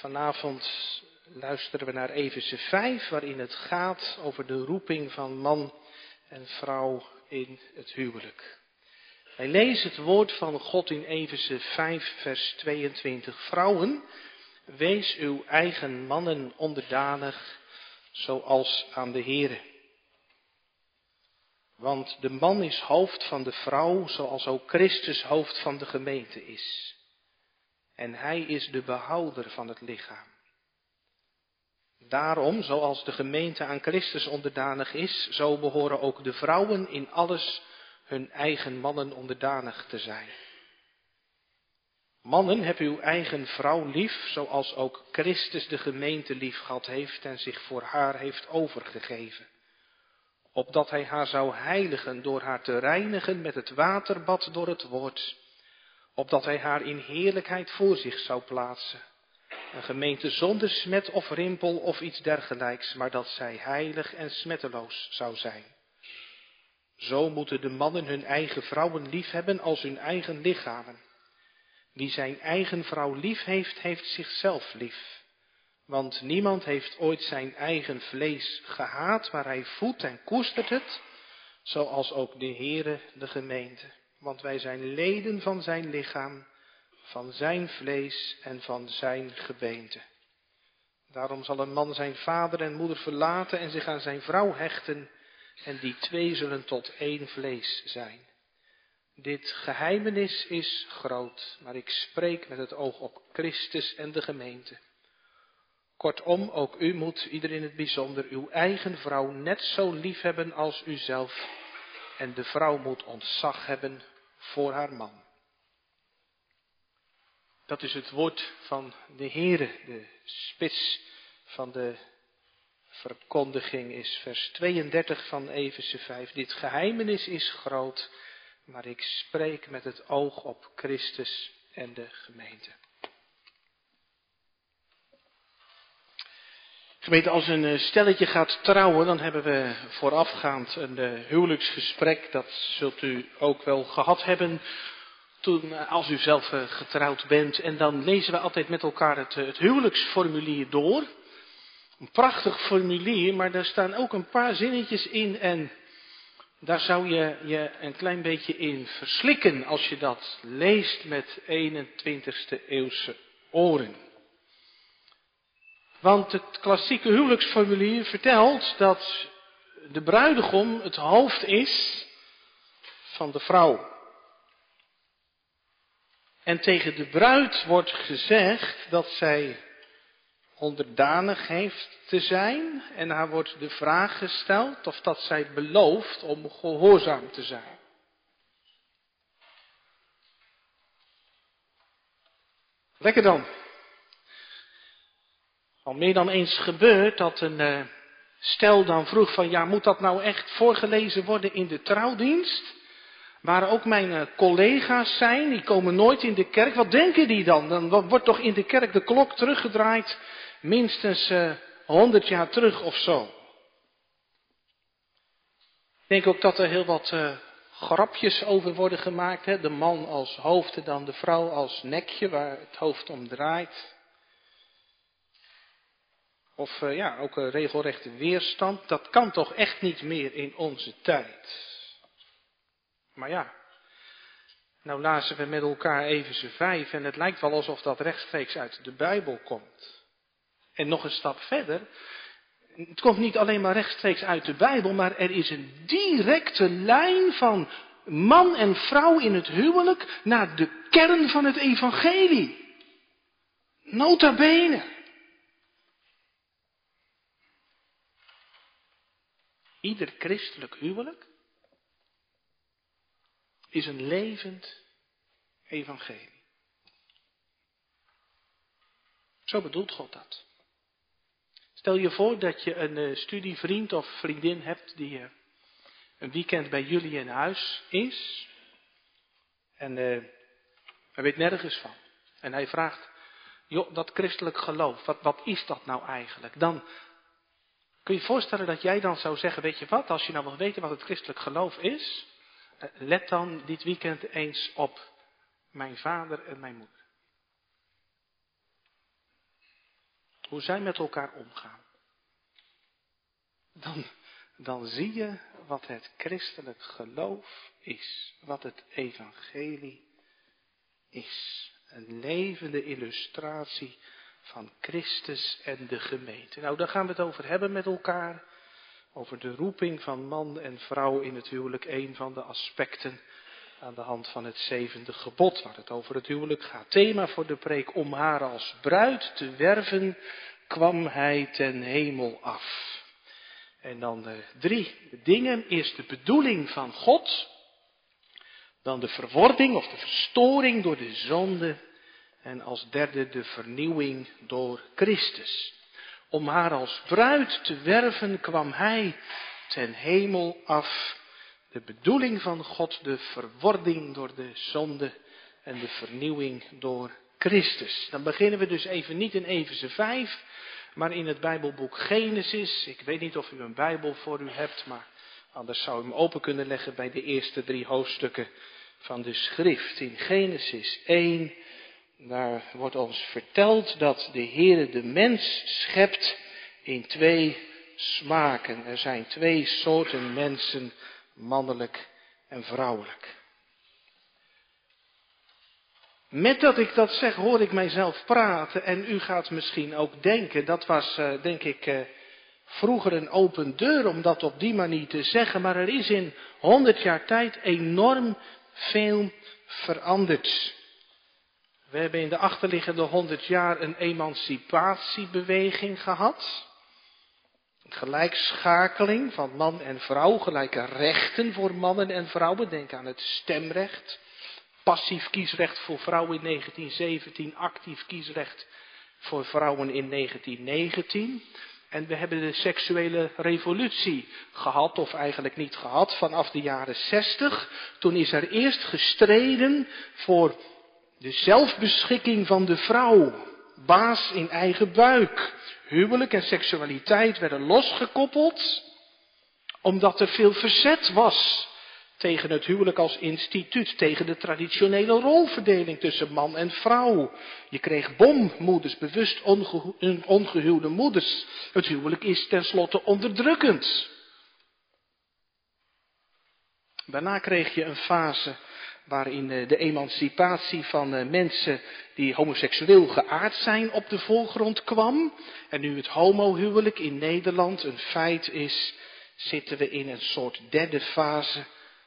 vanavond luisteren we naar Efeze 5, waarin het gaat over de roeping van man en vrouw in het huwelijk. Wij lezen het woord van God in Efeze 5, vers 22. Vrouwen, wees uw eigen mannen onderdanig, zoals aan de Here. Want de man is hoofd van de vrouw, zoals ook Christus hoofd van de gemeente is. En hij is de behouder van het lichaam. Daarom, zoals de gemeente aan Christus onderdanig is, zo behoren ook de vrouwen in alles hun eigen mannen onderdanig te zijn. Mannen, heb uw eigen vrouw lief, zoals ook Christus de gemeente lief gehad heeft en zich voor haar heeft overgegeven. Opdat hij haar zou heiligen door haar te reinigen met het waterbad door het woord. Opdat hij haar in heerlijkheid voor zich zou plaatsen. Een gemeente zonder smet of rimpel of iets dergelijks, maar dat zij heilig en smetteloos zou zijn. Zo moeten de mannen hun eigen vrouwen lief hebben als hun eigen lichamen. Wie zijn eigen vrouw lief heeft, heeft zichzelf lief. Want niemand heeft ooit zijn eigen vlees gehaat, maar hij voedt en koestert het, zoals ook de Heere de gemeente. Want wij zijn leden van zijn lichaam, van zijn vlees en van zijn gebeente. Daarom zal een man zijn vader en moeder verlaten en zich aan zijn vrouw hechten, en die twee zullen tot één vlees zijn. Dit geheimenis is groot, maar ik spreek met het oog op Christus en de gemeente. Kortom, ook u moet, ieder in het bijzonder, uw eigen vrouw net zo lief hebben als uzelf. En de vrouw moet ontzag hebben voor haar man. Dat is het woord van de Heere, de spits van de verkondiging is vers 32 van Efeze 5. Dit geheimenis is groot, maar ik spreek met het oog op Christus en de gemeente. Gemeente, als een eh, stelletje gaat trouwen, dan hebben we voorafgaand een eh, huwelijksgesprek. Dat zult u ook wel gehad hebben toen, eh, als u zelf getrouwd bent. En dan lezen we altijd met elkaar het, het huwelijksformulier door. Een prachtig formulier, maar daar staan ook een paar zinnetjes in en daar zou je je een klein beetje in verslikken als je dat leest met 21ste eeuwse oren. Want het klassieke huwelijksformulier vertelt dat de bruidegom het hoofd is van de vrouw. En tegen de bruid wordt gezegd dat zij onderdanig heeft te zijn en haar wordt de vraag gesteld of dat zij belooft om gehoorzaam te zijn. Lekker dan. Al meer dan eens gebeurd dat een uh, stel dan vroeg van ja, moet dat nou echt voorgelezen worden in de trouwdienst? Waar ook mijn uh, collega's zijn, die komen nooit in de kerk. Wat denken die dan? Dan wordt toch in de kerk de klok teruggedraaid minstens uh, 100 jaar terug of zo. Ik denk ook dat er heel wat uh, grapjes over worden gemaakt. Hè? De man als hoofd en dan de vrouw als nekje waar het hoofd om draait. Of uh, ja, ook een regelrechte weerstand. Dat kan toch echt niet meer in onze tijd. Maar ja, nou lazen we met elkaar even vijf en het lijkt wel alsof dat rechtstreeks uit de Bijbel komt. En nog een stap verder. Het komt niet alleen maar rechtstreeks uit de Bijbel, maar er is een directe lijn van man en vrouw in het huwelijk naar de kern van het evangelie. Nota bene. Ieder christelijk huwelijk is een levend evangelie. Zo bedoelt God dat. Stel je voor dat je een uh, studievriend of vriendin hebt die uh, een weekend bij jullie in huis is. En uh, hij weet nergens van. En hij vraagt, joh, dat christelijk geloof, wat, wat is dat nou eigenlijk? Dan kun je je voorstellen dat jij dan zou zeggen, weet je wat, als je nou wil weten wat het christelijk geloof is, let dan dit weekend eens op mijn vader en mijn moeder. hoe zij met elkaar omgaan, dan, dan zie je wat het christelijk geloof is, wat het evangelie is. Een levende illustratie van Christus en de gemeente. Nou, daar gaan we het over hebben met elkaar. Over de roeping van man en vrouw in het huwelijk. Een van de aspecten aan de hand van het zevende gebod, waar het over het huwelijk gaat. Thema voor de preek, om haar als bruid te werven, kwam hij ten hemel af. En dan de drie dingen. Eerst de bedoeling van God. Dan de verwording of de verstoring door de zonde. En als derde de vernieuwing door Christus. Om haar als bruid te werven kwam hij ten hemel af. De bedoeling van God, de verwording door de zonde en de vernieuwing door Christus. Dan beginnen we dus even niet in Efeze 5, maar in het Bijbelboek Genesis. Ik weet niet of u een Bijbel voor u hebt, maar anders zou u hem open kunnen leggen bij de eerste drie hoofdstukken van de schrift. In Genesis 1, daar wordt ons verteld dat de Heere de mens schept in twee smaken. Er zijn twee soorten mensen, mannelijk en vrouwelijk. Met dat ik dat zeg, hoor ik mijzelf praten en u gaat misschien ook denken, dat was uh, denk ik uh, vroeger een open deur om dat op die manier te zeggen, maar er is in honderd jaar tijd enorm veel veranderd. We hebben in de achterliggende honderd jaar een emancipatiebeweging gehad. Gelijkschakeling van man en vrouw, gelijke rechten voor mannen en vrouwen. Denk aan het stemrecht. Passief kiesrecht voor vrouwen in 1917, actief kiesrecht voor vrouwen in 1919. En we hebben de seksuele revolutie gehad, of eigenlijk niet gehad, vanaf de jaren 60. Toen is er eerst gestreden voor de zelfbeschikking van de vrouw, baas in eigen buik. Huwelijk en seksualiteit werden losgekoppeld, omdat er veel verzet was tegen het huwelijk als instituut, tegen de traditionele rolverdeling tussen man en vrouw. Je kreeg bommoeders, bewust onge ongehuwde moeders. Het huwelijk is tenslotte onderdrukkend. Daarna kreeg je een fase waarin eh, de emancipatie van eh, mensen die homoseksueel geaard zijn op de voorgrond kwam. En nu het homohuwelijk in Nederland een feit is, zitten we in een soort derde fase.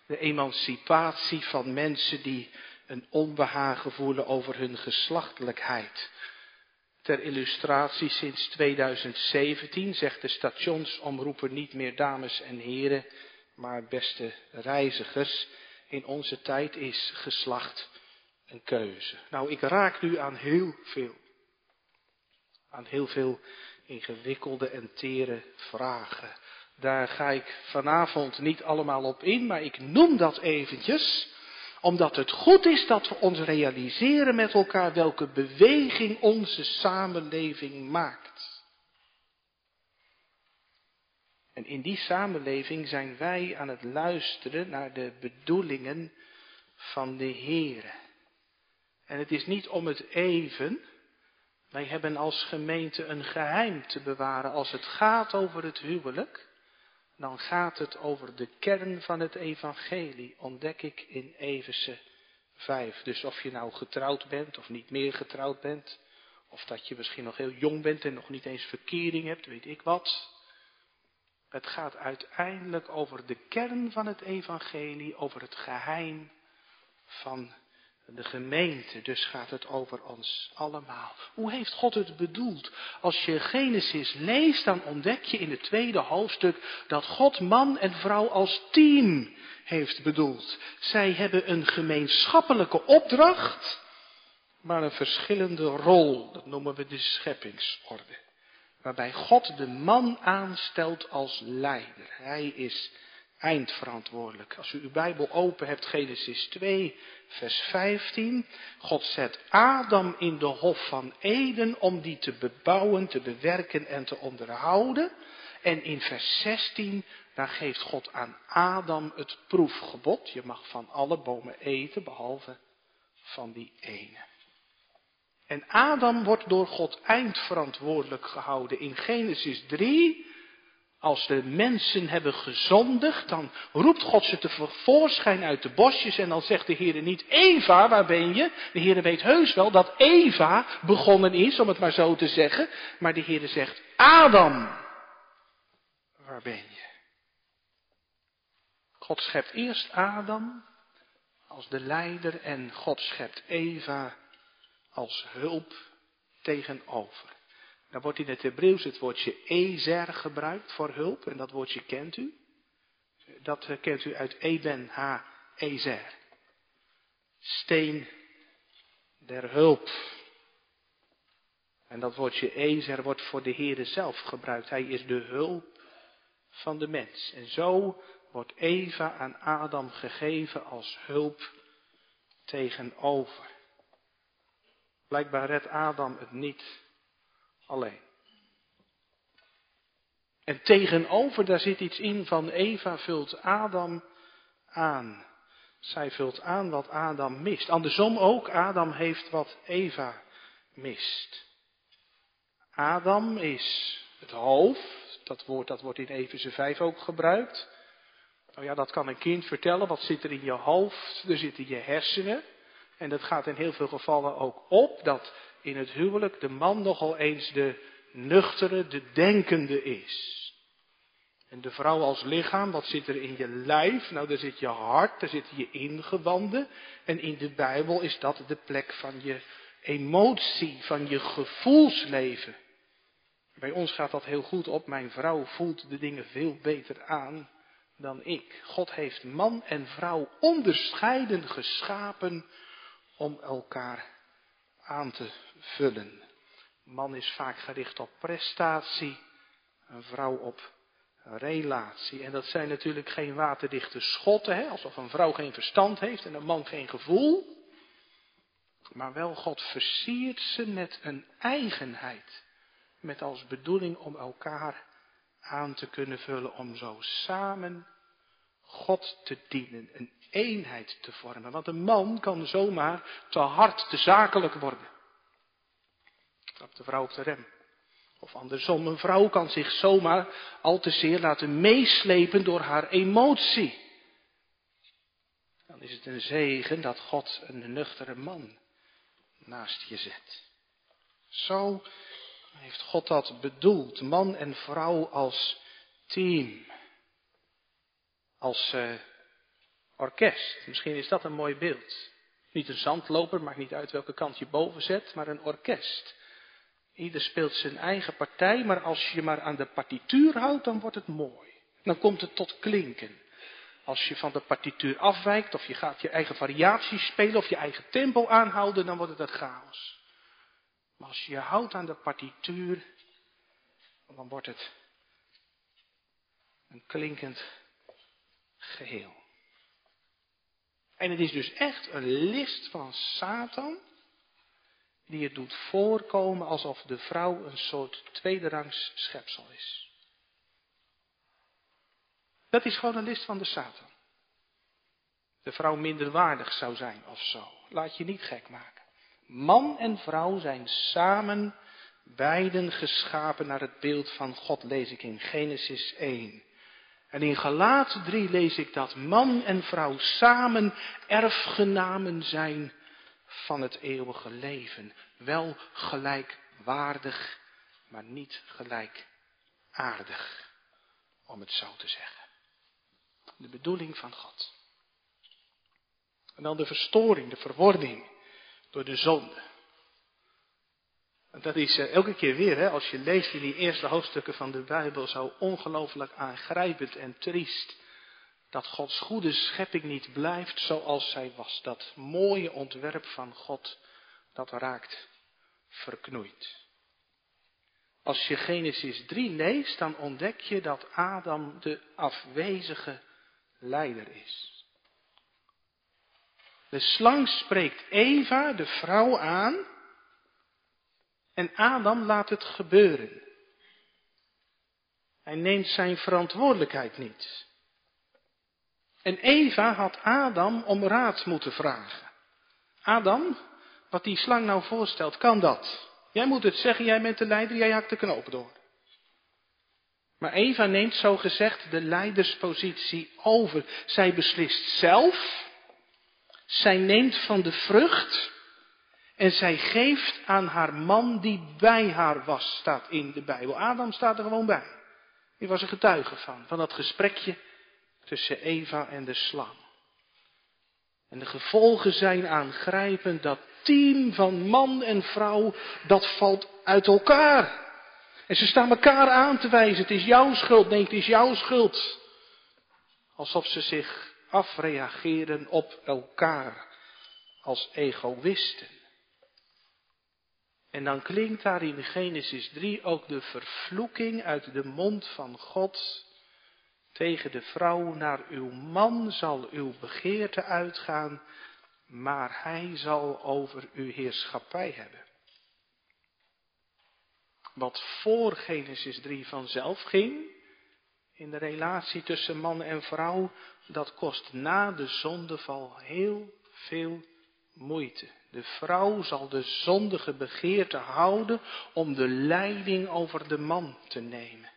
De emancipatie van mensen die een onbehagen voelen over hun geslachtelijkheid. Ter illustratie sinds 2017 zegt de stationsomroeper niet meer dames en heren, maar beste reizigers in onze tijd is geslacht een keuze. Nou, ik raak nu aan heel veel. Aan heel veel ingewikkelde en tere vragen. Daar ga ik vanavond niet allemaal op in, maar ik noem dat eventjes, omdat het goed is dat we ons realiseren met elkaar welke beweging onze samenleving maakt. In die samenleving zijn wij aan het luisteren naar de bedoelingen van de Heer. En het is niet om het even. Wij hebben als gemeente een geheim te bewaren. Als het gaat over het huwelijk, dan gaat het over de kern van het evangelie, ontdek ik in Efeze 5. Dus of je nou getrouwd bent of niet meer getrouwd bent, of dat je misschien nog heel jong bent en nog niet eens verkering hebt, weet ik wat. Het gaat uiteindelijk over de kern van het evangelie, over het geheim van de gemeente. Dus gaat het over ons allemaal. Hoe heeft God het bedoeld? Als je Genesis leest, dan ontdek je in het tweede hoofdstuk dat God man en vrouw als team heeft bedoeld. Zij hebben een gemeenschappelijke opdracht, maar een verschillende rol. Dat noemen we de scheppingsorde waarbij God de man aanstelt als leider. Hij is eindverantwoordelijk. Als u uw Bijbel open hebt, Genesis 2, vers 15. God zet Adam in de hof van Eden om die te bebouwen, te bewerken en te onderhouden. En in vers 16, daar geeft God aan Adam het proefgebod. Je mag van alle bomen eten, behalve van die ene. En Adam wordt door God eindverantwoordelijk gehouden. In Genesis 3 als de mensen hebben gezondigd, dan roept God ze tevoorschijn uit de bosjes en dan zegt de Heer niet, Eva, waar ben je? De Heer weet heus wel dat Eva begonnen is, om het maar zo te zeggen, maar de Heer zegt, Adam, waar ben je? God schept eerst Adam als de leider en God schept Eva als hulp tegenover. Dan wordt in het Hebreeuws het woordje ezer gebruikt voor hulp. En dat woordje kent u. Dat kent u uit Eben ha ezer. Steen der hulp. En dat woordje ezer wordt voor de Heere zelf gebruikt. Hij is de hulp van de mens. En zo wordt Eva aan Adam gegeven als hulp tegenover. Blijkbaar redt Adam het niet alleen. En tegenover, daar zit iets in van Eva vult Adam aan. Zij vult aan wat Adam mist. Andersom ook, Adam heeft wat Eva mist. Adam is het hoofd, dat woord dat wordt in Efeze 5 ook gebruikt. Nou ja, dat kan een kind vertellen. Wat zit er in je hoofd? Er zitten je hersenen. En dat gaat in heel veel gevallen ook op dat in het huwelijk de man nogal eens de nuchtere, de denkende is. En de vrouw als lichaam, wat zit er in je lijf? Nou, daar zit je hart, daar zitten je ingewanden. En in de Bijbel is dat de plek van je emotie, van je gevoelsleven. Bij ons gaat dat heel goed op. Mijn vrouw voelt de dingen veel beter aan dan ik. God heeft man en vrouw onderscheiden geschapen om elkaar aan te vullen. Man is vaak gericht op prestatie, een vrouw op relatie. En dat zijn natuurlijk geen waterdichte schotten, hè? alsof een vrouw geen verstand heeft en een man geen gevoel. Maar wel God versiert ze met een eigenheid. Met als bedoeling om elkaar aan te kunnen vullen, om zo samen God te dienen, een eenheid te vormen. Want een man kan zomaar te hard, te zakelijk worden. Trapt de vrouw op de rem. Of andersom, een vrouw kan zich zomaar al te zeer laten meeslepen door haar emotie. Dan is het een zegen dat God een nuchtere man naast je zet. Zo heeft God dat bedoeld, man en vrouw als team. Als uh, orkest. Misschien is dat een mooi beeld. Niet een zandloper, maakt niet uit welke kant je boven zet, maar een orkest. Ieder speelt zijn eigen partij, maar als je maar aan de partituur houdt, dan wordt het mooi. Dan komt het tot klinken. Als je van de partituur afwijkt, of je gaat je eigen variaties spelen, of je eigen tempo aanhouden, dan wordt het een chaos. Maar als je je houdt aan de partituur, dan wordt het een klinkend geheel. En het is dus echt een list van Satan die het doet voorkomen alsof de vrouw een soort tweederangs schepsel is. Dat is gewoon een list van de Satan. De vrouw minderwaardig zou zijn of zo. Laat je niet gek maken. Man en vrouw zijn samen beiden geschapen naar het beeld van God, lees ik in Genesis 1. En in Galaten 3 lees ik dat man en vrouw samen erfgenamen zijn van het eeuwige leven. Wel gelijkwaardig, maar niet gelijkaardig, om het zo te zeggen. De bedoeling van God. En dan de verstoring, de verwording door de zonde. Dat is eh, elke keer weer, hè, als je leest in die eerste hoofdstukken van de Bijbel, zo ongelooflijk aangrijpend en triest. Dat Gods goede schepping niet blijft zoals zij was. Dat mooie ontwerp van God, dat raakt verknoeid. Als je Genesis 3 leest, dan ontdek je dat Adam de afwezige leider is. De slang spreekt Eva, de vrouw, aan en Adam laat het gebeuren. Hij neemt zijn verantwoordelijkheid niet. En Eva had Adam om raad moeten vragen. Adam, wat die slang nou voorstelt, kan dat? Jij moet het zeggen, jij bent de leider, jij hakt de knopen door. Maar Eva neemt zo gezegd de leiderspositie over. Zij beslist zelf. Zij neemt van de vrucht. En zij geeft aan haar man die bij haar was, staat in de Bijbel. Adam staat er gewoon bij. Die was een getuige van, van dat gesprekje tussen Eva en de slang. En de gevolgen zijn aangrijpend. Dat team van man en vrouw, dat valt uit elkaar. En ze staan elkaar aan te wijzen. Het is jouw schuld. Nee, het is jouw schuld. Alsof ze zich afreageren op elkaar. Als egoïsten. En dan klinkt daar in Genesis 3 ook de vervloeking uit de mond van God tegen de vrouw, naar uw man zal uw begeerte uitgaan, maar hij zal over uw heerschappij hebben. Wat voor Genesis 3 vanzelf ging, in de relatie tussen man en vrouw, dat kost na de zondeval heel veel moeite. De vrouw zal de zondige begeerte houden om de leiding over de man te nemen.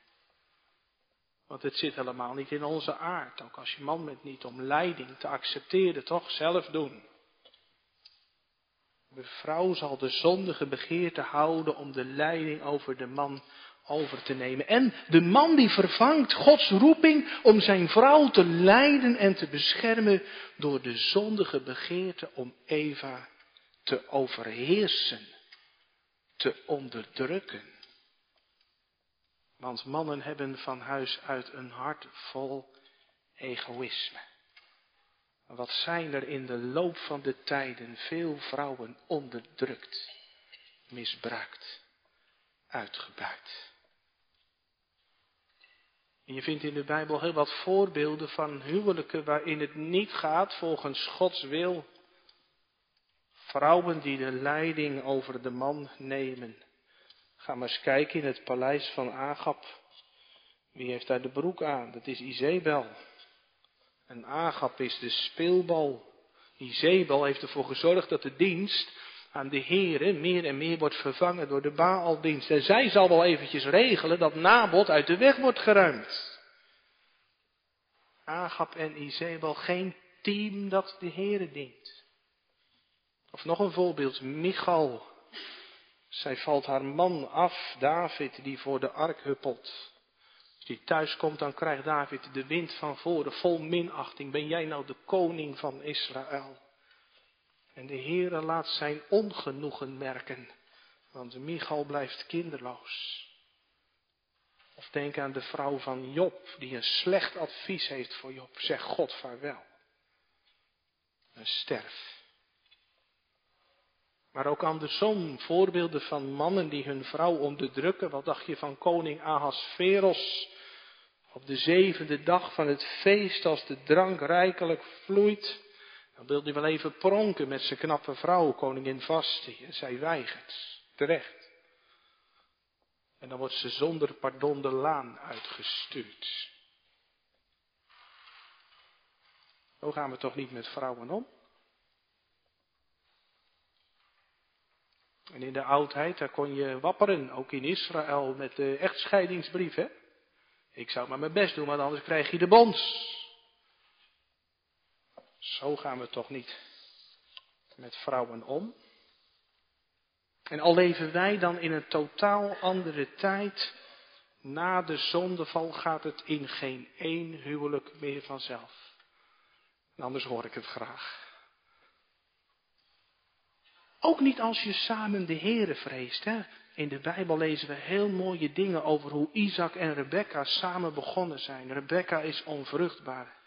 Want het zit helemaal niet in onze aard. Ook als je man bent niet om leiding te accepteren, toch zelf doen. De vrouw zal de zondige begeerte houden om de leiding over de man over te nemen. En de man die vervangt Gods roeping om zijn vrouw te leiden en te beschermen door de zondige begeerte om Eva te overheersen, te onderdrukken. Want mannen hebben van huis uit een hart vol egoïsme. Wat zijn er in de loop van de tijden veel vrouwen onderdrukt, misbruikt, uitgebuit. En je vindt in de Bijbel heel wat voorbeelden van huwelijken waarin het niet gaat volgens Gods wil. Vrouwen die de leiding over de man nemen. Ga maar eens kijken in het paleis van Agap. Wie heeft daar de broek aan? Dat is Izebel. En Agap is de speelbal. Izebel heeft ervoor gezorgd dat de dienst aan de heren meer en meer wordt vervangen door de Baaldienst. En zij zal wel eventjes regelen dat Nabot uit de weg wordt geruimd. Agap en Izebel geen team dat de heren dient. Of nog een voorbeeld, Michal zij valt haar man af, David, die voor de ark huppelt. Als die thuis komt, dan krijgt David de wind van voren, vol minachting. Ben jij nou de koning van Israël? En de Heere laat zijn ongenoegen merken, want Michal blijft kinderloos. Of denk aan de vrouw van Job, die een slecht advies heeft voor Job. Zeg God vaarwel. En sterf. Maar ook andersom, voorbeelden van mannen die hun vrouw onderdrukken. Wat dacht je van koning Ahasveros? Op de zevende dag van het feest, als de drank rijkelijk vloeit, dan wil hij wel even pronken met zijn knappe vrouw, koningin Vasti. En zij weigert, terecht. En dan wordt ze zonder pardon de laan uitgestuurd. Zo gaan we toch niet met vrouwen om? En in de oudheid, daar kon je wapperen, ook in Israël, met de echtscheidingsbrief. Hè? Ik zou maar mijn best doen, want anders krijg je de bons. Zo gaan we toch niet met vrouwen om. En al leven wij dan in een totaal andere tijd, na de zondeval gaat het in geen één huwelijk meer vanzelf. Anders hoor ik het graag. Ook niet als je samen de Here vreest. Hè? In de Bijbel lezen we heel mooie dingen over hoe Isaac en Rebecca samen begonnen zijn. Rebecca is onvruchtbaar.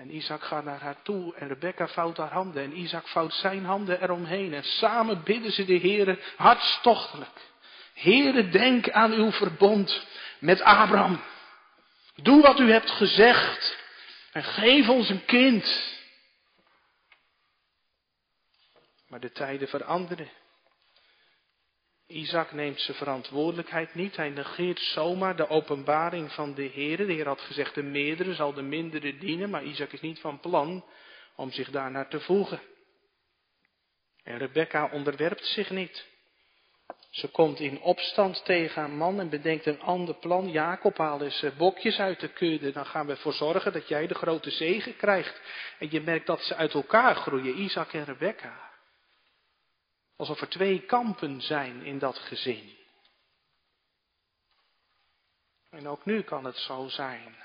En Isaac gaat naar haar toe en Rebecca vouwt haar handen en Isaac vouwt zijn handen eromheen. En samen bidden ze de Heere hartstochtelijk. Heere, denk aan uw verbond met Abraham. Doe wat u hebt gezegd en geef ons een kind. Maar de tijden veranderen. Isaac neemt zijn verantwoordelijkheid niet. Hij negeert zomaar de openbaring van de Heer. De Heer had gezegd, de meerdere zal de mindere dienen. Maar Isaac is niet van plan om zich daarnaar te voegen. En Rebecca onderwerpt zich niet. Ze komt in opstand tegen haar man en bedenkt een ander plan. Jacob, haal eens eh, bokjes uit de kudde. Dan gaan we ervoor zorgen dat jij de grote zegen krijgt. En je merkt dat ze uit elkaar groeien, Isaac en Rebecca. Alsof er twee kampen zijn in dat gezin. En ook nu kan het zo zijn.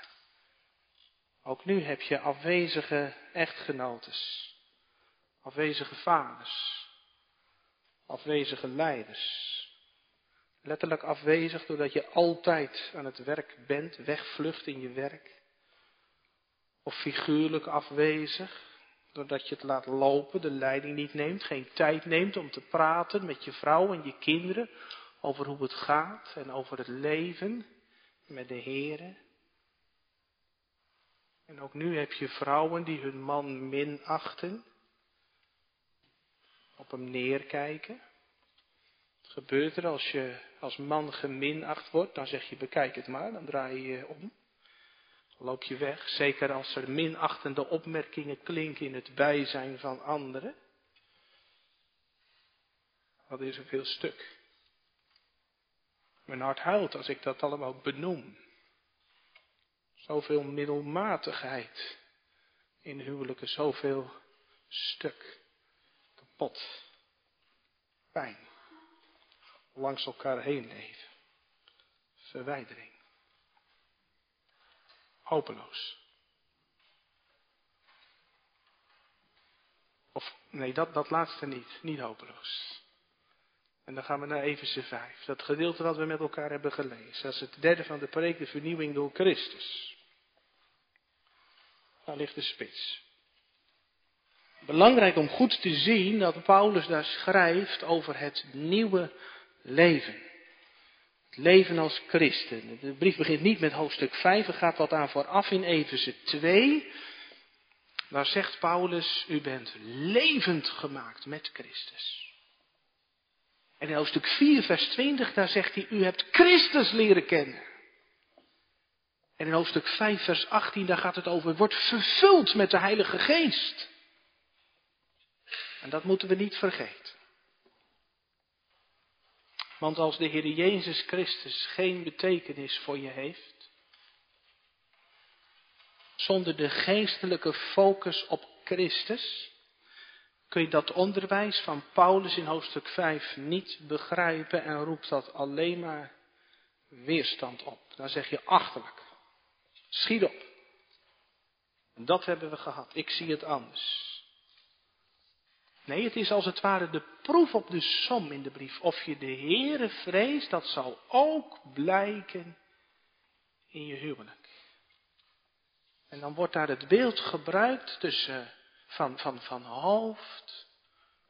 Ook nu heb je afwezige echtgenotes, afwezige vaders, afwezige leiders. Letterlijk afwezig doordat je altijd aan het werk bent, wegvlucht in je werk. Of figuurlijk afwezig, doordat je het laat lopen, de leiding niet neemt, geen tijd neemt om te praten met je vrouw en je kinderen over hoe het gaat en over het leven met de Here. En ook nu heb je vrouwen die hun man minachten, op hem neerkijken. Wat gebeurt er als je als man geminacht wordt? Dan zeg je bekijk het maar, dan draai je je om. Loop je weg, zeker als er minachtende opmerkingen klinken in het bijzijn van anderen. Wat is er veel stuk. Mijn hart huilt als ik dat allemaal benoem. Zoveel middelmatigheid in huwelijken, zoveel stuk, kapot, pijn, langs elkaar heen leven, verwijdering, hopeloos. Of nee, dat, dat laatste niet, niet hopeloos. En dan gaan we naar Efeze 5. Dat gedeelte wat we met elkaar hebben gelezen. Dat is het derde van de preek, de vernieuwing door Christus. Daar ligt de spits. Belangrijk om goed te zien dat Paulus daar schrijft over het nieuwe leven. Leven als christen. De brief begint niet met hoofdstuk 5, er gaat wat aan vooraf in Efeze 2. Daar zegt Paulus, u bent levend gemaakt met Christus. En in hoofdstuk 4, vers 20, daar zegt hij, u hebt Christus leren kennen. En in hoofdstuk 5, vers 18, daar gaat het over, wordt vervuld met de Heilige Geest. En dat moeten we niet vergeten. Want als de Heer Jezus Christus geen betekenis voor je heeft, zonder de geestelijke focus op Christus, kun je dat onderwijs van Paulus in hoofdstuk 5 niet begrijpen en roept dat alleen maar weerstand op. Dan zeg je achterlijk. Schiet op. En dat hebben we gehad. Ik zie het anders. Nee, het is als het ware de proef op de som in de brief. Of je de Heere vreest, dat zal ook blijken in je huwelijk. En dan wordt daar het beeld gebruikt tussen van, van, van hoofd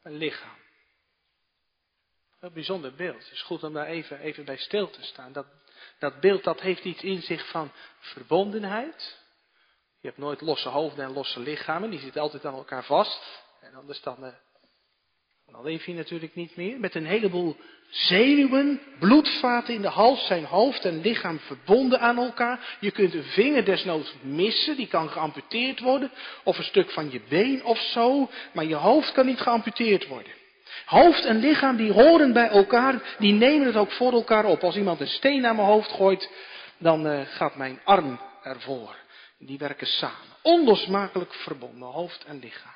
en lichaam. Een bijzonder beeld. Het is goed om daar even, even bij stil te staan. Dat, dat beeld dat heeft iets in zich van verbondenheid. Je hebt nooit losse hoofden en losse lichamen. Die zitten altijd aan elkaar vast. En anders dan, uh, dan leef je natuurlijk niet meer. Met een heleboel zenuwen, bloedvaten in de hals, zijn hoofd en lichaam verbonden aan elkaar. Je kunt een vinger desnoods missen, die kan geamputeerd worden. Of een stuk van je been of zo. Maar je hoofd kan niet geamputeerd worden. Hoofd en lichaam die horen bij elkaar, die nemen het ook voor elkaar op. Als iemand een steen naar mijn hoofd gooit, dan uh, gaat mijn arm ervoor. Die werken samen. Onlosmakelijk verbonden, hoofd en lichaam.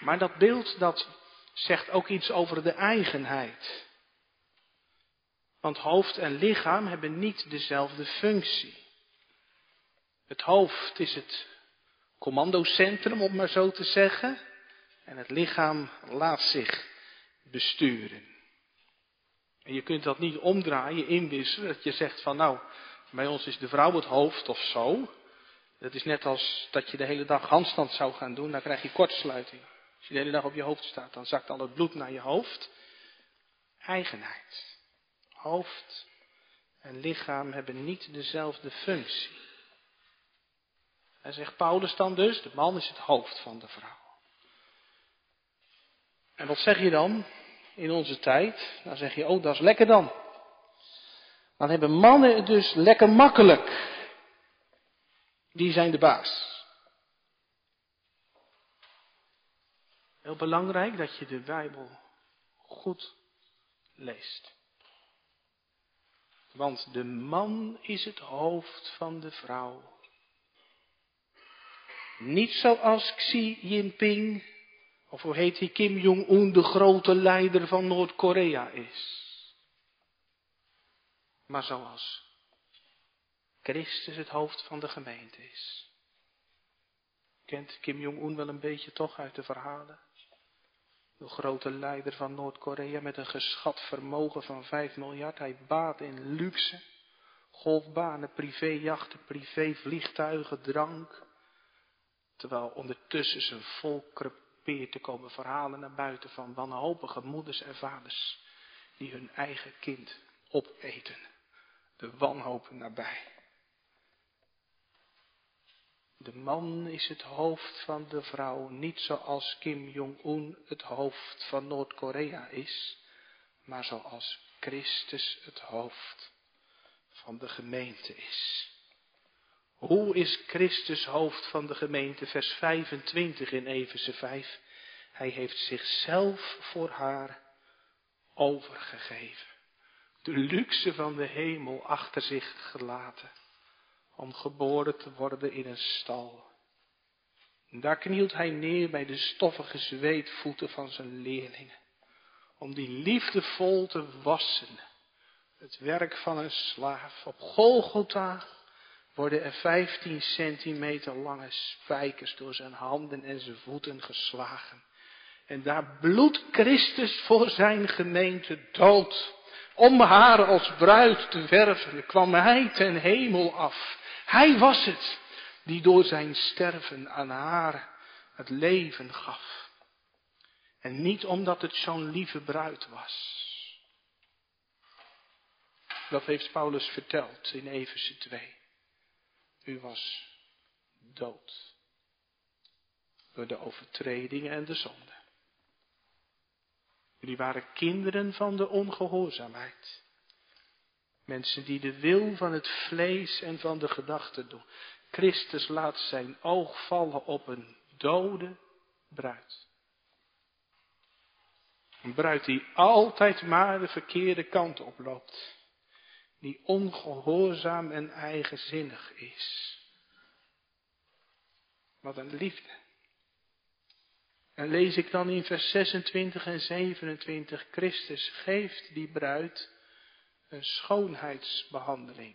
Maar dat beeld dat zegt ook iets over de eigenheid. Want hoofd en lichaam hebben niet dezelfde functie. Het hoofd is het commandocentrum, om maar zo te zeggen. En het lichaam laat zich besturen. En je kunt dat niet omdraaien, inwisselen, dat je zegt van nou, bij ons is de vrouw het hoofd of zo. Dat is net als dat je de hele dag handstand zou gaan doen, dan krijg je kortsluiting. Als je de hele dag op je hoofd staat, dan zakt al het bloed naar je hoofd. Eigenheid. Hoofd en lichaam hebben niet dezelfde functie. En zegt Paulus dan dus, de man is het hoofd van de vrouw. En wat zeg je dan in onze tijd? Dan zeg je, oh dat is lekker dan. Dan hebben mannen het dus lekker makkelijk. Die zijn de baas. Belangrijk dat je de Bijbel goed leest. Want de man is het hoofd van de vrouw. Niet zoals Xi Jinping, of hoe heet hij, Kim Jong-un, de grote leider van Noord-Korea is. Maar zoals Christus het hoofd van de gemeente is. Kent Kim Jong-un wel een beetje toch uit de verhalen? De grote leider van Noord-Korea met een geschat vermogen van 5 miljard. Hij baat in luxe, golfbanen, privéjachten, privévliegtuigen, drank. Terwijl ondertussen zijn volk crepeert te komen verhalen naar buiten van wanhopige moeders en vaders die hun eigen kind opeten. De wanhoop nabij. De man is het hoofd van de vrouw, niet zoals Kim Jong-un het hoofd van Noord-Korea is, maar zoals Christus het hoofd van de gemeente is. Hoe is Christus hoofd van de gemeente? Vers 25 in Efeze 5. Hij heeft zichzelf voor haar overgegeven. De luxe van de hemel achter zich gelaten om geboren te worden in een stal. daar knielt hij neer bij de stoffige zweetvoeten van zijn leerlingen, om die liefdevol te wassen. Het werk van een slaaf. Op Golgotha worden er vijftien centimeter lange spijkers door zijn handen en zijn voeten geslagen. En daar bloedt Christus voor zijn gemeente dood. Om haar als bruid te werven kwam hij ten hemel af. Hij was het die door zijn sterven aan haar het leven gaf. En niet omdat het zo'n lieve bruid was. Dat heeft Paulus verteld in Efeze 2. U was dood. Door de overtredingen en de zonde. Jullie waren kinderen van de ongehoorzaamheid. Mensen die de wil van het vlees en van de gedachten doen. Christus laat zijn oog vallen op een dode bruid. Een bruid die altijd maar de verkeerde kant oploopt. Die ongehoorzaam en eigenzinnig is. Wat een liefde. En lees ik dan in vers 26 en 27, Christus geeft die bruid een schoonheidsbehandeling.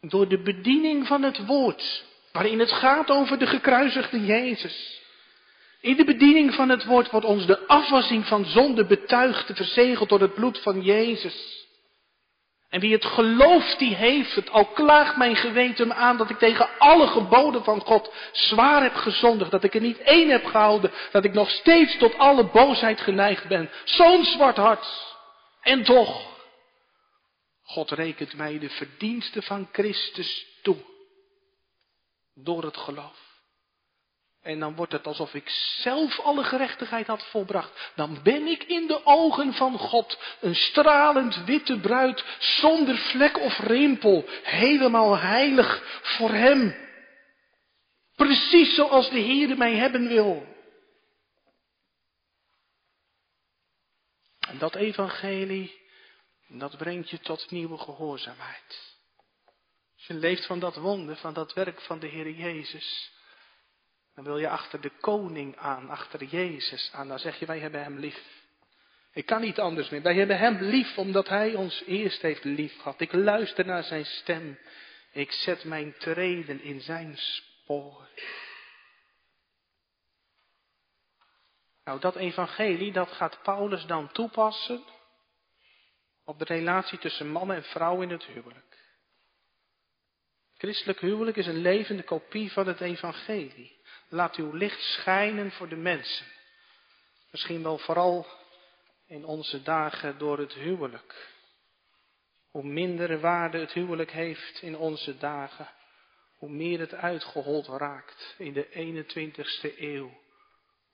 Door de bediening van het woord, waarin het gaat over de gekruisigde Jezus. In de bediening van het woord wordt ons de afwassing van zonde betuigd, verzegeld door het bloed van Jezus. En wie het gelooft, die heeft het. Al klaagt mijn geweten aan dat ik tegen alle geboden van God zwaar heb gezondigd. Dat ik er niet één heb gehouden. Dat ik nog steeds tot alle boosheid geneigd ben. Zo'n zwart hart. En toch, God rekent mij de verdiensten van Christus toe. Door het geloof. En dan wordt het alsof ik zelf alle gerechtigheid had volbracht. Dan ben ik in de ogen van God een stralend witte bruid zonder vlek of rimpel. Helemaal heilig voor Hem. Precies zoals de Heer mij hebben wil. En dat evangelie, dat brengt je tot nieuwe gehoorzaamheid. Als je leeft van dat wonder, van dat werk van de Heer Jezus, dan wil je achter de koning aan, achter Jezus aan. Dan zeg je, wij hebben hem lief. Ik kan niet anders meer. Wij hebben hem lief omdat hij ons eerst heeft lief gehad. Ik luister naar zijn stem. Ik zet mijn treden in zijn spoor. Nou, dat evangelie, dat gaat Paulus dan toepassen op de relatie tussen man en vrouw in het huwelijk. Christelijk huwelijk is een levende kopie van het evangelie. Laat uw licht schijnen voor de mensen. Misschien wel vooral in onze dagen door het huwelijk. Hoe minder waarde het huwelijk heeft in onze dagen, hoe meer het uitgehold raakt in de 21ste eeuw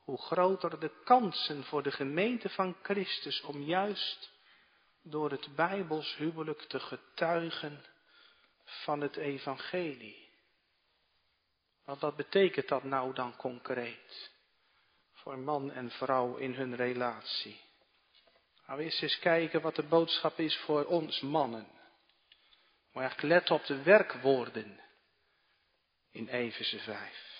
hoe groter de kansen voor de gemeente van Christus om juist door het Bijbels huwelijk te getuigen van het evangelie. Want wat betekent dat nou dan concreet? Voor man en vrouw in hun relatie. Nou, eerst eens kijken wat de boodschap is voor ons mannen. Maar echt let op de werkwoorden in Efeze 5.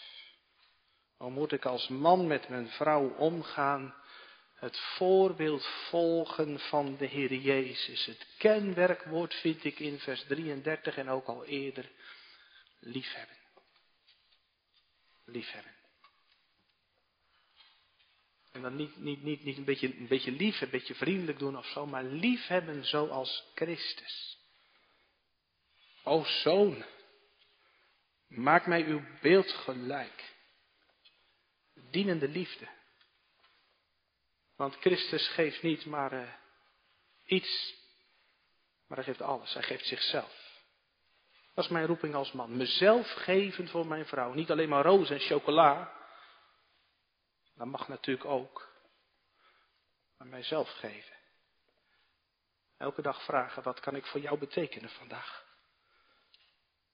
Hoe moet ik als man met mijn vrouw omgaan? Het voorbeeld volgen van de Heer Jezus. Het kenwerkwoord vind ik in vers 33 en ook al eerder. Liefhebben. Liefhebben. En dan niet, niet, niet, niet een, beetje, een beetje lief, een beetje vriendelijk doen of zo, maar liefhebben zoals Christus. O zoon, maak mij uw beeld gelijk. Dienende liefde. Want Christus geeft niet maar uh, iets, maar hij geeft alles. Hij geeft zichzelf. Dat is mijn roeping als man. Mezelf geven voor mijn vrouw. Niet alleen maar rozen en chocola. Dat mag natuurlijk ook. Maar mijzelf geven. Elke dag vragen, wat kan ik voor jou betekenen vandaag?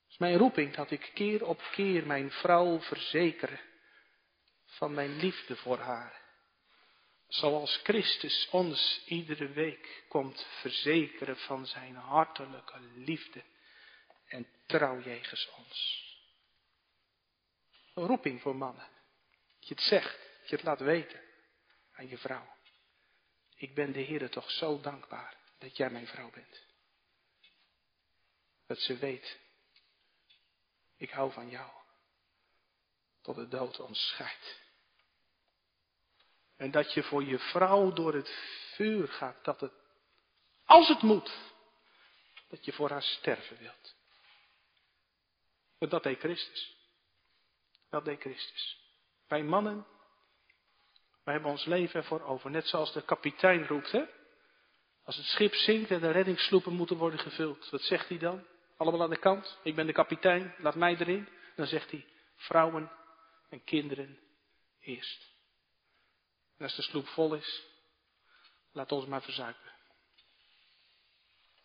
Het is mijn roeping dat ik keer op keer mijn vrouw verzeker van mijn liefde voor haar. Zoals Christus ons iedere week komt verzekeren van zijn hartelijke liefde en trouw jegens ons. Een roeping voor mannen. Dat je het zegt, je het laat weten aan je vrouw. Ik ben de Heer toch zo dankbaar dat jij mijn vrouw bent. Dat ze weet, ik hou van jou. Tot de dood ons scheidt. En dat je voor je vrouw door het vuur gaat. Dat het, als het moet, dat je voor haar sterven wilt. Want dat deed Christus. Dat deed Christus. Wij mannen, wij hebben ons leven ervoor over. Net zoals de kapitein roept, hè. Als het schip zinkt en de reddingssloepen moeten worden gevuld. Wat zegt hij dan? Allemaal aan de kant. Ik ben de kapitein, laat mij erin. Dan zegt hij, vrouwen en kinderen eerst. En als de sloep vol is, laat ons maar verzuipen.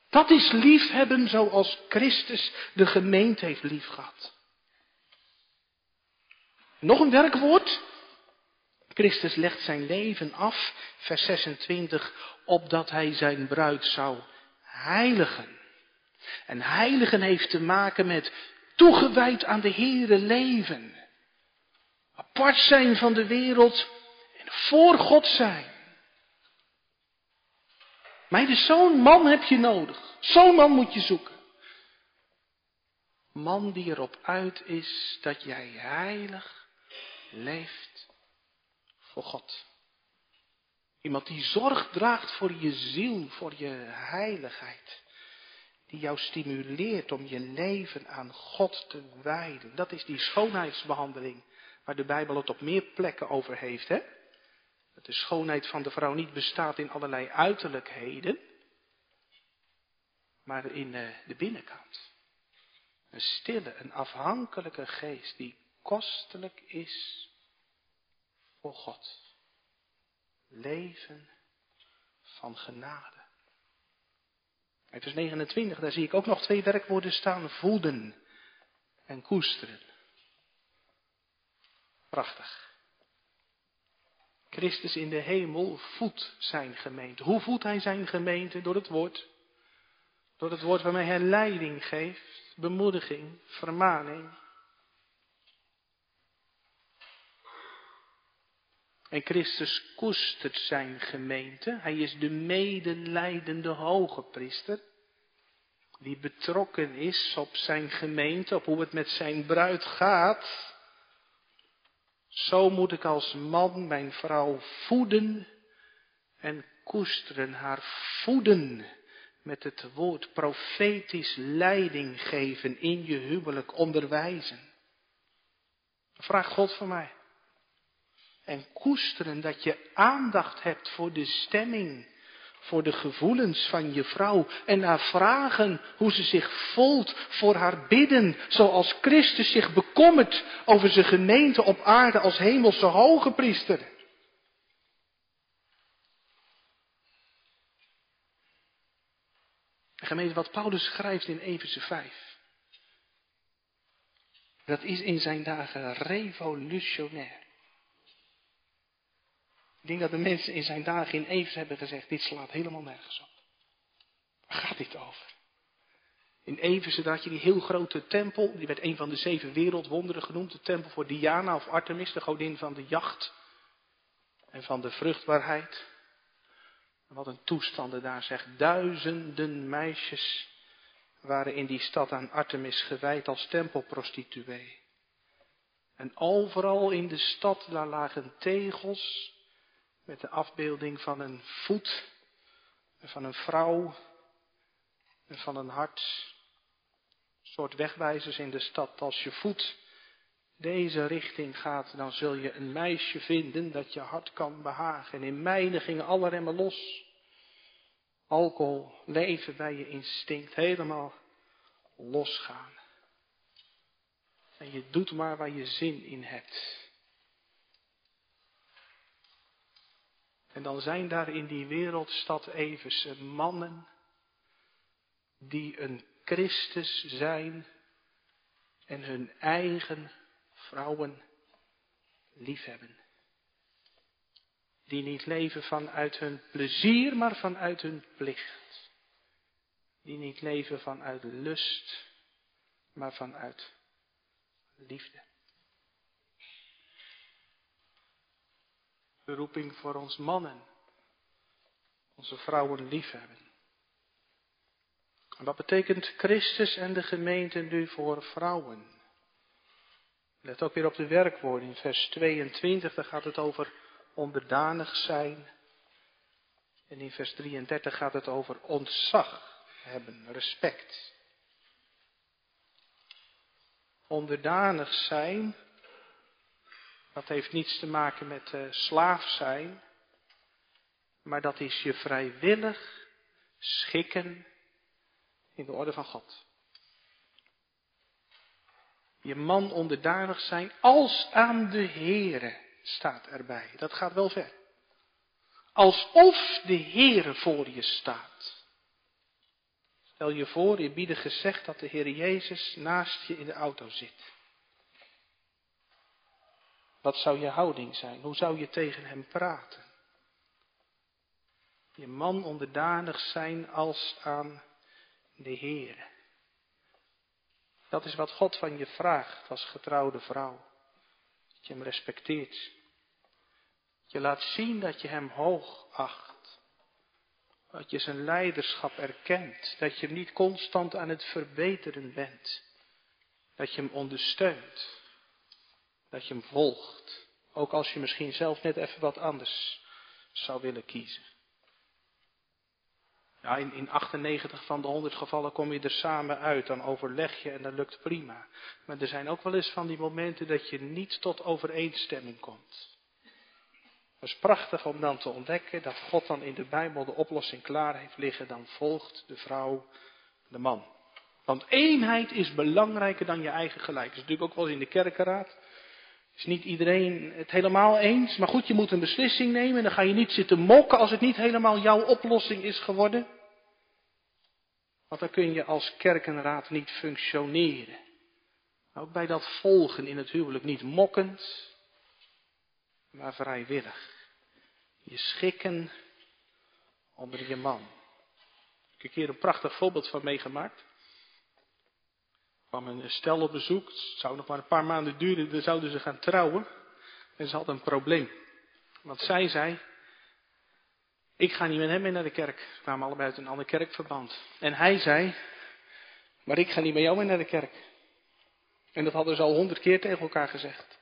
Dat is liefhebben zoals Christus de gemeente heeft liefgehad. Nog een werkwoord. Christus legt zijn leven af, vers 26, opdat hij zijn bruid zou heiligen. En heiligen heeft te maken met toegewijd aan de Here leven. Apart zijn van de wereld voor God zijn. Maar zo'n man heb je nodig. Zo'n man moet je zoeken. Man die erop uit is dat jij heilig leeft voor God. Iemand die zorg draagt voor je ziel, voor je heiligheid. Die jou stimuleert om je leven aan God te wijden. Dat is die schoonheidsbehandeling waar de Bijbel het op meer plekken over heeft. Hè? Dat de schoonheid van de vrouw niet bestaat in allerlei uiterlijkheden, maar in eh, de binnenkant. Een stille, een afhankelijke geest die kostelijk is voor God. Leven van genade. In vers 29, daar zie ik ook nog twee werkwoorden staan. Voeden en koesteren. Prachtig. Christus in de hemel voedt zijn gemeente. Hoe voedt hij zijn gemeente? Door het woord. Door het woord waarmee hij leiding geeft, bemoediging, vermaning. En Christus koestert zijn gemeente. Hij is de medelijdende hoge priester. Die betrokken is op zijn gemeente, op hoe het met zijn bruid gaat. Zo moet ik als man mijn vrouw voeden en koesteren, haar voeden met het woord profetisch leiding geven in je huwelijk, onderwijzen. Vraag God voor mij. En koesteren dat je aandacht hebt voor de stemming voor de gevoelens van je vrouw en naar vragen hoe ze zich voelt, voor haar bidden, zoals Christus zich bekommert over zijn gemeente op aarde als hemelse hoge priester. gemeente, wat Paulus schrijft in Efeze 5. Dat is in zijn dagen revolutionair. Ik denk dat de mensen in zijn dagen in Evers hebben gezegd, dit slaat helemaal nergens op. Waar gaat dit over? In Eversen had je die heel grote tempel, die werd een van de zeven wereldwonderen genoemd, de tempel voor Diana of Artemis, de godin van de jacht en van de vruchtbaarheid. wat een toestanden daar zeg. Duizenden meisjes waren in die stad aan Artemis gewijd als tempelprostituee. En overal in de stad daar lagen tegels met de afbeelding van een voet, en van een vrouw en van een hart. Een soort wegwijzers in de stad. Als je voet deze richting gaat, dan zul je een meisje vinden dat je hart kan behagen. En in mijnen gingen alle remmen los. Alcohol, leven bij je instinct, helemaal losgaan. En je doet maar waar je zin in hebt. En dan zijn daar in die wereldstad Everse mannen die een Christus zijn en hun eigen vrouwen liefhebben. Die niet leven vanuit hun plezier, maar vanuit hun plicht. Die niet leven vanuit lust, maar vanuit liefde. Beroeping voor ons mannen, onze vrouwen liefhebben. En wat betekent Christus en de gemeente nu voor vrouwen? Let ook weer op de werkwoorden. In vers 22 daar gaat het over onderdanig zijn. En in vers 33 gaat het over ontzag hebben, respect. Onderdanig zijn, dat heeft niets te maken met uh, slaaf zijn, maar dat is je vrijwillig schikken in de orde van God. Je man onderdanig zijn als aan de Heere staat erbij. Dat gaat wel ver. Alsof de Heere voor je staat. Stel je voor, je bieden gezegd dat de Heer Jezus naast je in de auto zit. Wat zou je houding zijn? Hoe zou je tegen hem praten? Je man onderdanig zijn als aan de Heer. Dat is wat God van je vraagt als getrouwde vrouw. Dat je hem respecteert. Dat je laat zien dat je hem hoog acht. Dat je zijn leiderschap erkent. Dat je hem niet constant aan het verbeteren bent. Dat je hem ondersteunt. Dat je hem volgt. Ook als je misschien zelf net even wat anders zou willen kiezen. Ja, in, in 98 van de 100 gevallen kom je er samen uit, dan overleg je en dat lukt prima. Maar er zijn ook wel eens van die momenten dat je niet tot overeenstemming komt. Het is prachtig om dan te ontdekken dat God dan in de Bijbel de oplossing klaar heeft liggen. Dan volgt de vrouw de man. Want eenheid is belangrijker dan je eigen gelijk. Dat is natuurlijk ook wel eens in de kerkenraad. Is niet iedereen het helemaal eens. Maar goed, je moet een beslissing nemen. En dan ga je niet zitten mokken als het niet helemaal jouw oplossing is geworden. Want dan kun je als kerkenraad niet functioneren. Ook bij dat volgen in het huwelijk niet mokkend, maar vrijwillig. Je schikken onder je man. Ik heb keer een prachtig voorbeeld van meegemaakt kwam een stel op bezoek. Het zou nog maar een paar maanden duren, dan zouden ze gaan trouwen. En ze had een probleem. Want zij zei, ik ga niet met hem mee naar de kerk. Ze kwamen allebei uit een ander kerkverband. En hij zei, maar ik ga niet met jou mee naar de kerk. En dat hadden ze al honderd keer tegen elkaar gezegd.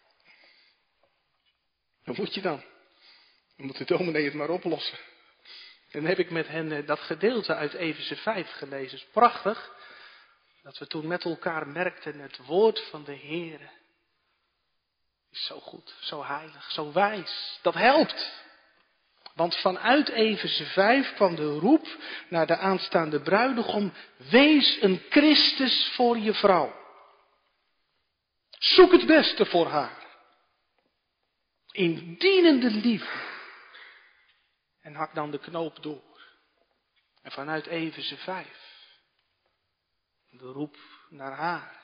Wat moet je dan? Dan moet de dominee het maar oplossen. En dan heb ik met hen eh, dat gedeelte uit Efeze 5 gelezen. is prachtig. Dat we toen met elkaar merkten, het woord van de Heer is zo goed, zo heilig, zo wijs. Dat helpt. Want vanuit Efeze 5 kwam de roep naar de aanstaande bruidegom, wees een Christus voor je vrouw. Zoek het beste voor haar. In dienende liefde. En hak dan de knoop door. En vanuit Efeze 5 de roep naar haar.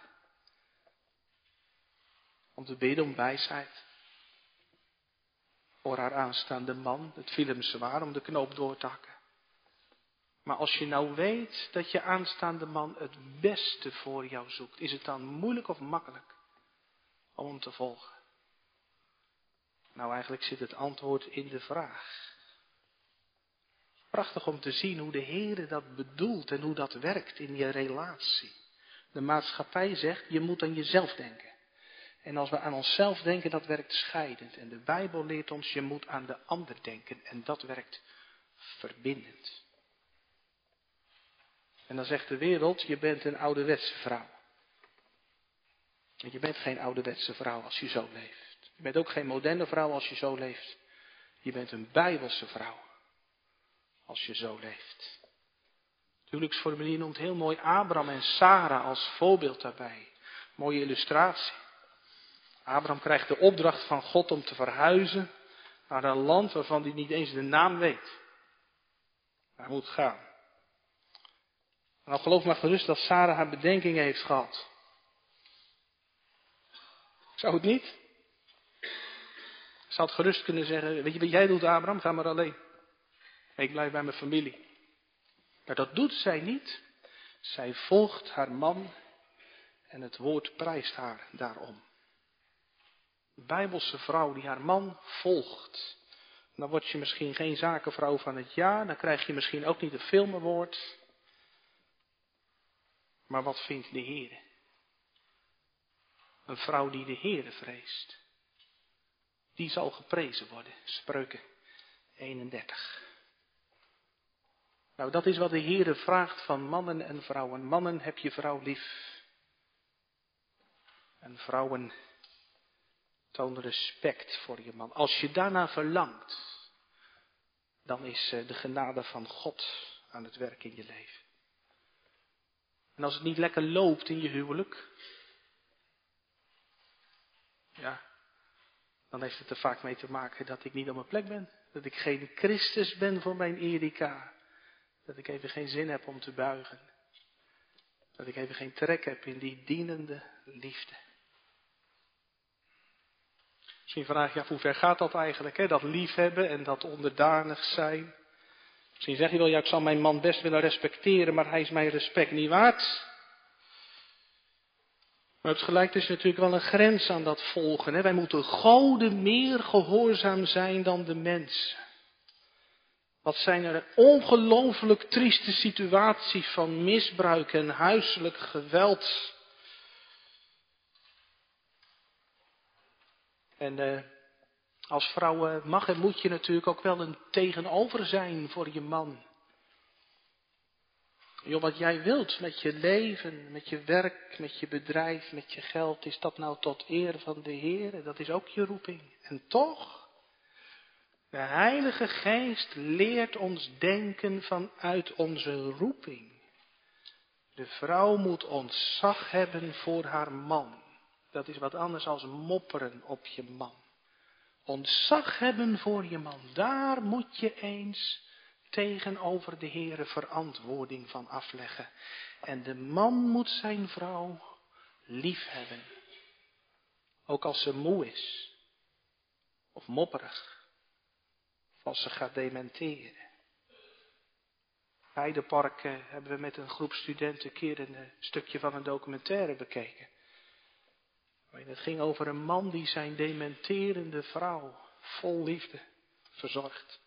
om te bidden om wijsheid. Voor haar aanstaande man, het viel hem zwaar om de knoop door te hakken. Maar als je nou weet dat je aanstaande man het beste voor jou zoekt, is het dan moeilijk of makkelijk om hem te volgen? Nou, eigenlijk zit het antwoord in de vraag. Prachtig om te zien hoe de Heer dat bedoelt en hoe dat werkt in je relatie. De maatschappij zegt, je moet aan jezelf denken. En als we aan onszelf denken, dat werkt scheidend. En de Bijbel leert ons, je moet aan de ander denken. En dat werkt verbindend. En dan zegt de wereld, je bent een ouderwetse vrouw. En je bent geen ouderwetse vrouw als je zo leeft. Je bent ook geen moderne vrouw als je zo leeft. Je bent een bijbelse vrouw als je zo leeft. Het huwelijksformulier noemt heel mooi Abraham en Sarah als voorbeeld daarbij. Mooie illustratie. Abraham krijgt de opdracht van God om te verhuizen naar een land waarvan hij niet eens de naam weet. Hij moet gaan. Nou geloof maar gerust dat Sarah haar bedenkingen heeft gehad. Zou het niet? Ze had gerust kunnen zeggen, weet je wat jij doet Abraham, ga maar alleen. Ik blijf bij mijn familie. Maar dat doet zij niet. Zij volgt haar man en het woord prijst haar daarom. Bijbelse vrouw die haar man volgt. Dan word je misschien geen zakenvrouw van het jaar, dan krijg je misschien ook niet een filmenwoord. Maar wat vindt de Heer? Een vrouw die de Heere vreest. Die zal geprezen worden. Spreuken 31. Nou, dat is wat de Heere vraagt van mannen en vrouwen. Mannen, heb je vrouw lief. En vrouwen, toon respect voor je man. Als je daarna verlangt, dan is eh, de genade van God aan het werk in je leven. En als het niet lekker loopt in je huwelijk, ja, dan heeft het er vaak mee te maken dat ik niet op mijn plek ben. Dat ik geen Christus ben voor mijn Erika. Dat ik even geen zin heb om te buigen. Dat ik even geen trek heb in die dienende liefde. Misschien vraag je af, hoe ver gaat dat eigenlijk? Hè? Dat liefhebben en dat onderdanig zijn. Misschien zeg je wel, ja, ik zal mijn man best willen respecteren, maar hij is mijn respect niet waard. Maar het gelijk is natuurlijk wel een grens aan dat volgen. Hè? Wij moeten goden meer gehoorzaam zijn dan de mensen. Wat zijn er ongelooflijk trieste situaties van misbruik en huiselijk geweld. En uh, als vrouw mag en moet je natuurlijk ook wel een tegenover zijn voor je man. Joh, wat jij wilt met je leven, met je werk, met je bedrijf, met je geld, is dat nou tot eer van de Heer? Dat is ook je roeping. En toch, de Heilige Geest leert ons denken vanuit onze roeping. De vrouw moet ontzag hebben voor haar man. Dat is wat anders dan mopperen op je man. Ontzag hebben voor je man, daar moet je eens tegenover de Heere verantwoording van afleggen. En de man moet zijn vrouw lief hebben. Ook als ze moe is. Of mopperig. Als ze gaat dementeren. Bij de parken hebben we met een groep studenten een keer een eh, stukje van een documentaire bekeken. Het ging over een man die zijn dementerende vrouw vol liefde verzorgt.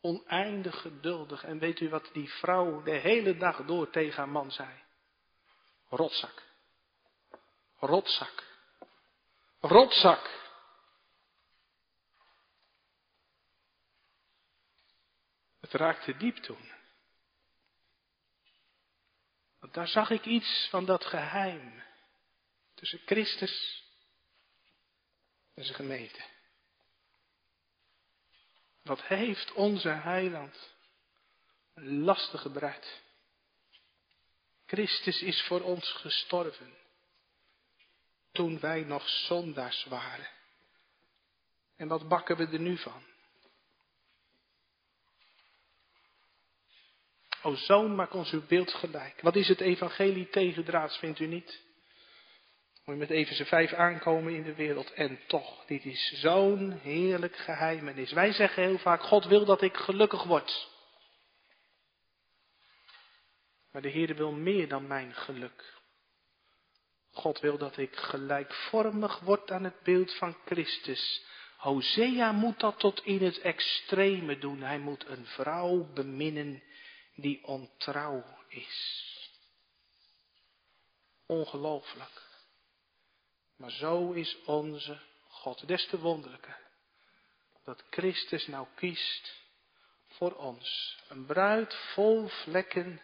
Oneindig geduldig. En weet u wat die vrouw de hele dag door tegen haar man zei? Rotzak. Rotzak. Rotzak. Het raakte diep toen. Want daar zag ik iets van dat geheim tussen Christus en zijn gemeente. Wat heeft onze heiland een lastige bruid. Christus is voor ons gestorven toen wij nog zondaars waren. En wat bakken we er nu van? O zoon, maak ons uw beeld gelijk. Wat is het evangelie tegendraads, vindt u niet? Moet je met even z'n vijf aankomen in de wereld. En toch, dit is zo'n heerlijk geheimenis. Wij zeggen heel vaak, God wil dat ik gelukkig word. Maar de Heer wil meer dan mijn geluk. God wil dat ik gelijkvormig word aan het beeld van Christus. Hosea moet dat tot in het extreme doen. Hij moet een vrouw beminnen die ontrouw is. Ongelooflijk. Maar zo is onze God. Des te wonderlijker. Dat Christus nou kiest voor ons. Een bruid vol vlekken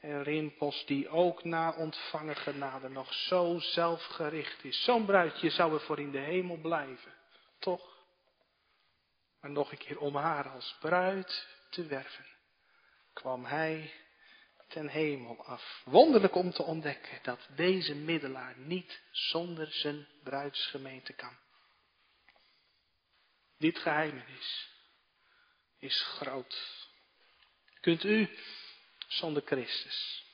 en rimpels die ook na ontvangen genade nog zo zelfgericht is. Zo'n bruidje zou er voor in de hemel blijven. Toch? Maar nog een keer om haar als bruid te werven, kwam hij ten hemel af. Wonderlijk om te ontdekken dat deze middelaar niet zonder zijn bruidsgemeente kan. Dit geheimenis is groot. Kunt u zonder Christus?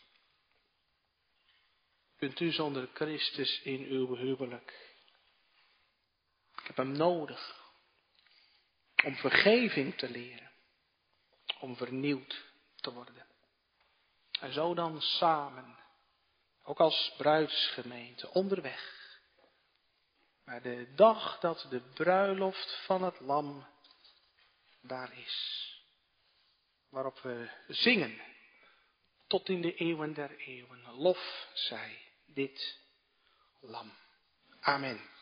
Kunt u zonder Christus in uw huwelijk? Ik heb hem nodig om vergeving te leren, om vernieuwd te worden. En zo dan samen, ook als bruidsgemeente, onderweg. Maar de dag dat de bruiloft van het lam daar is. Waarop we zingen tot in de eeuwen der eeuwen. Lof zij dit lam. Amen.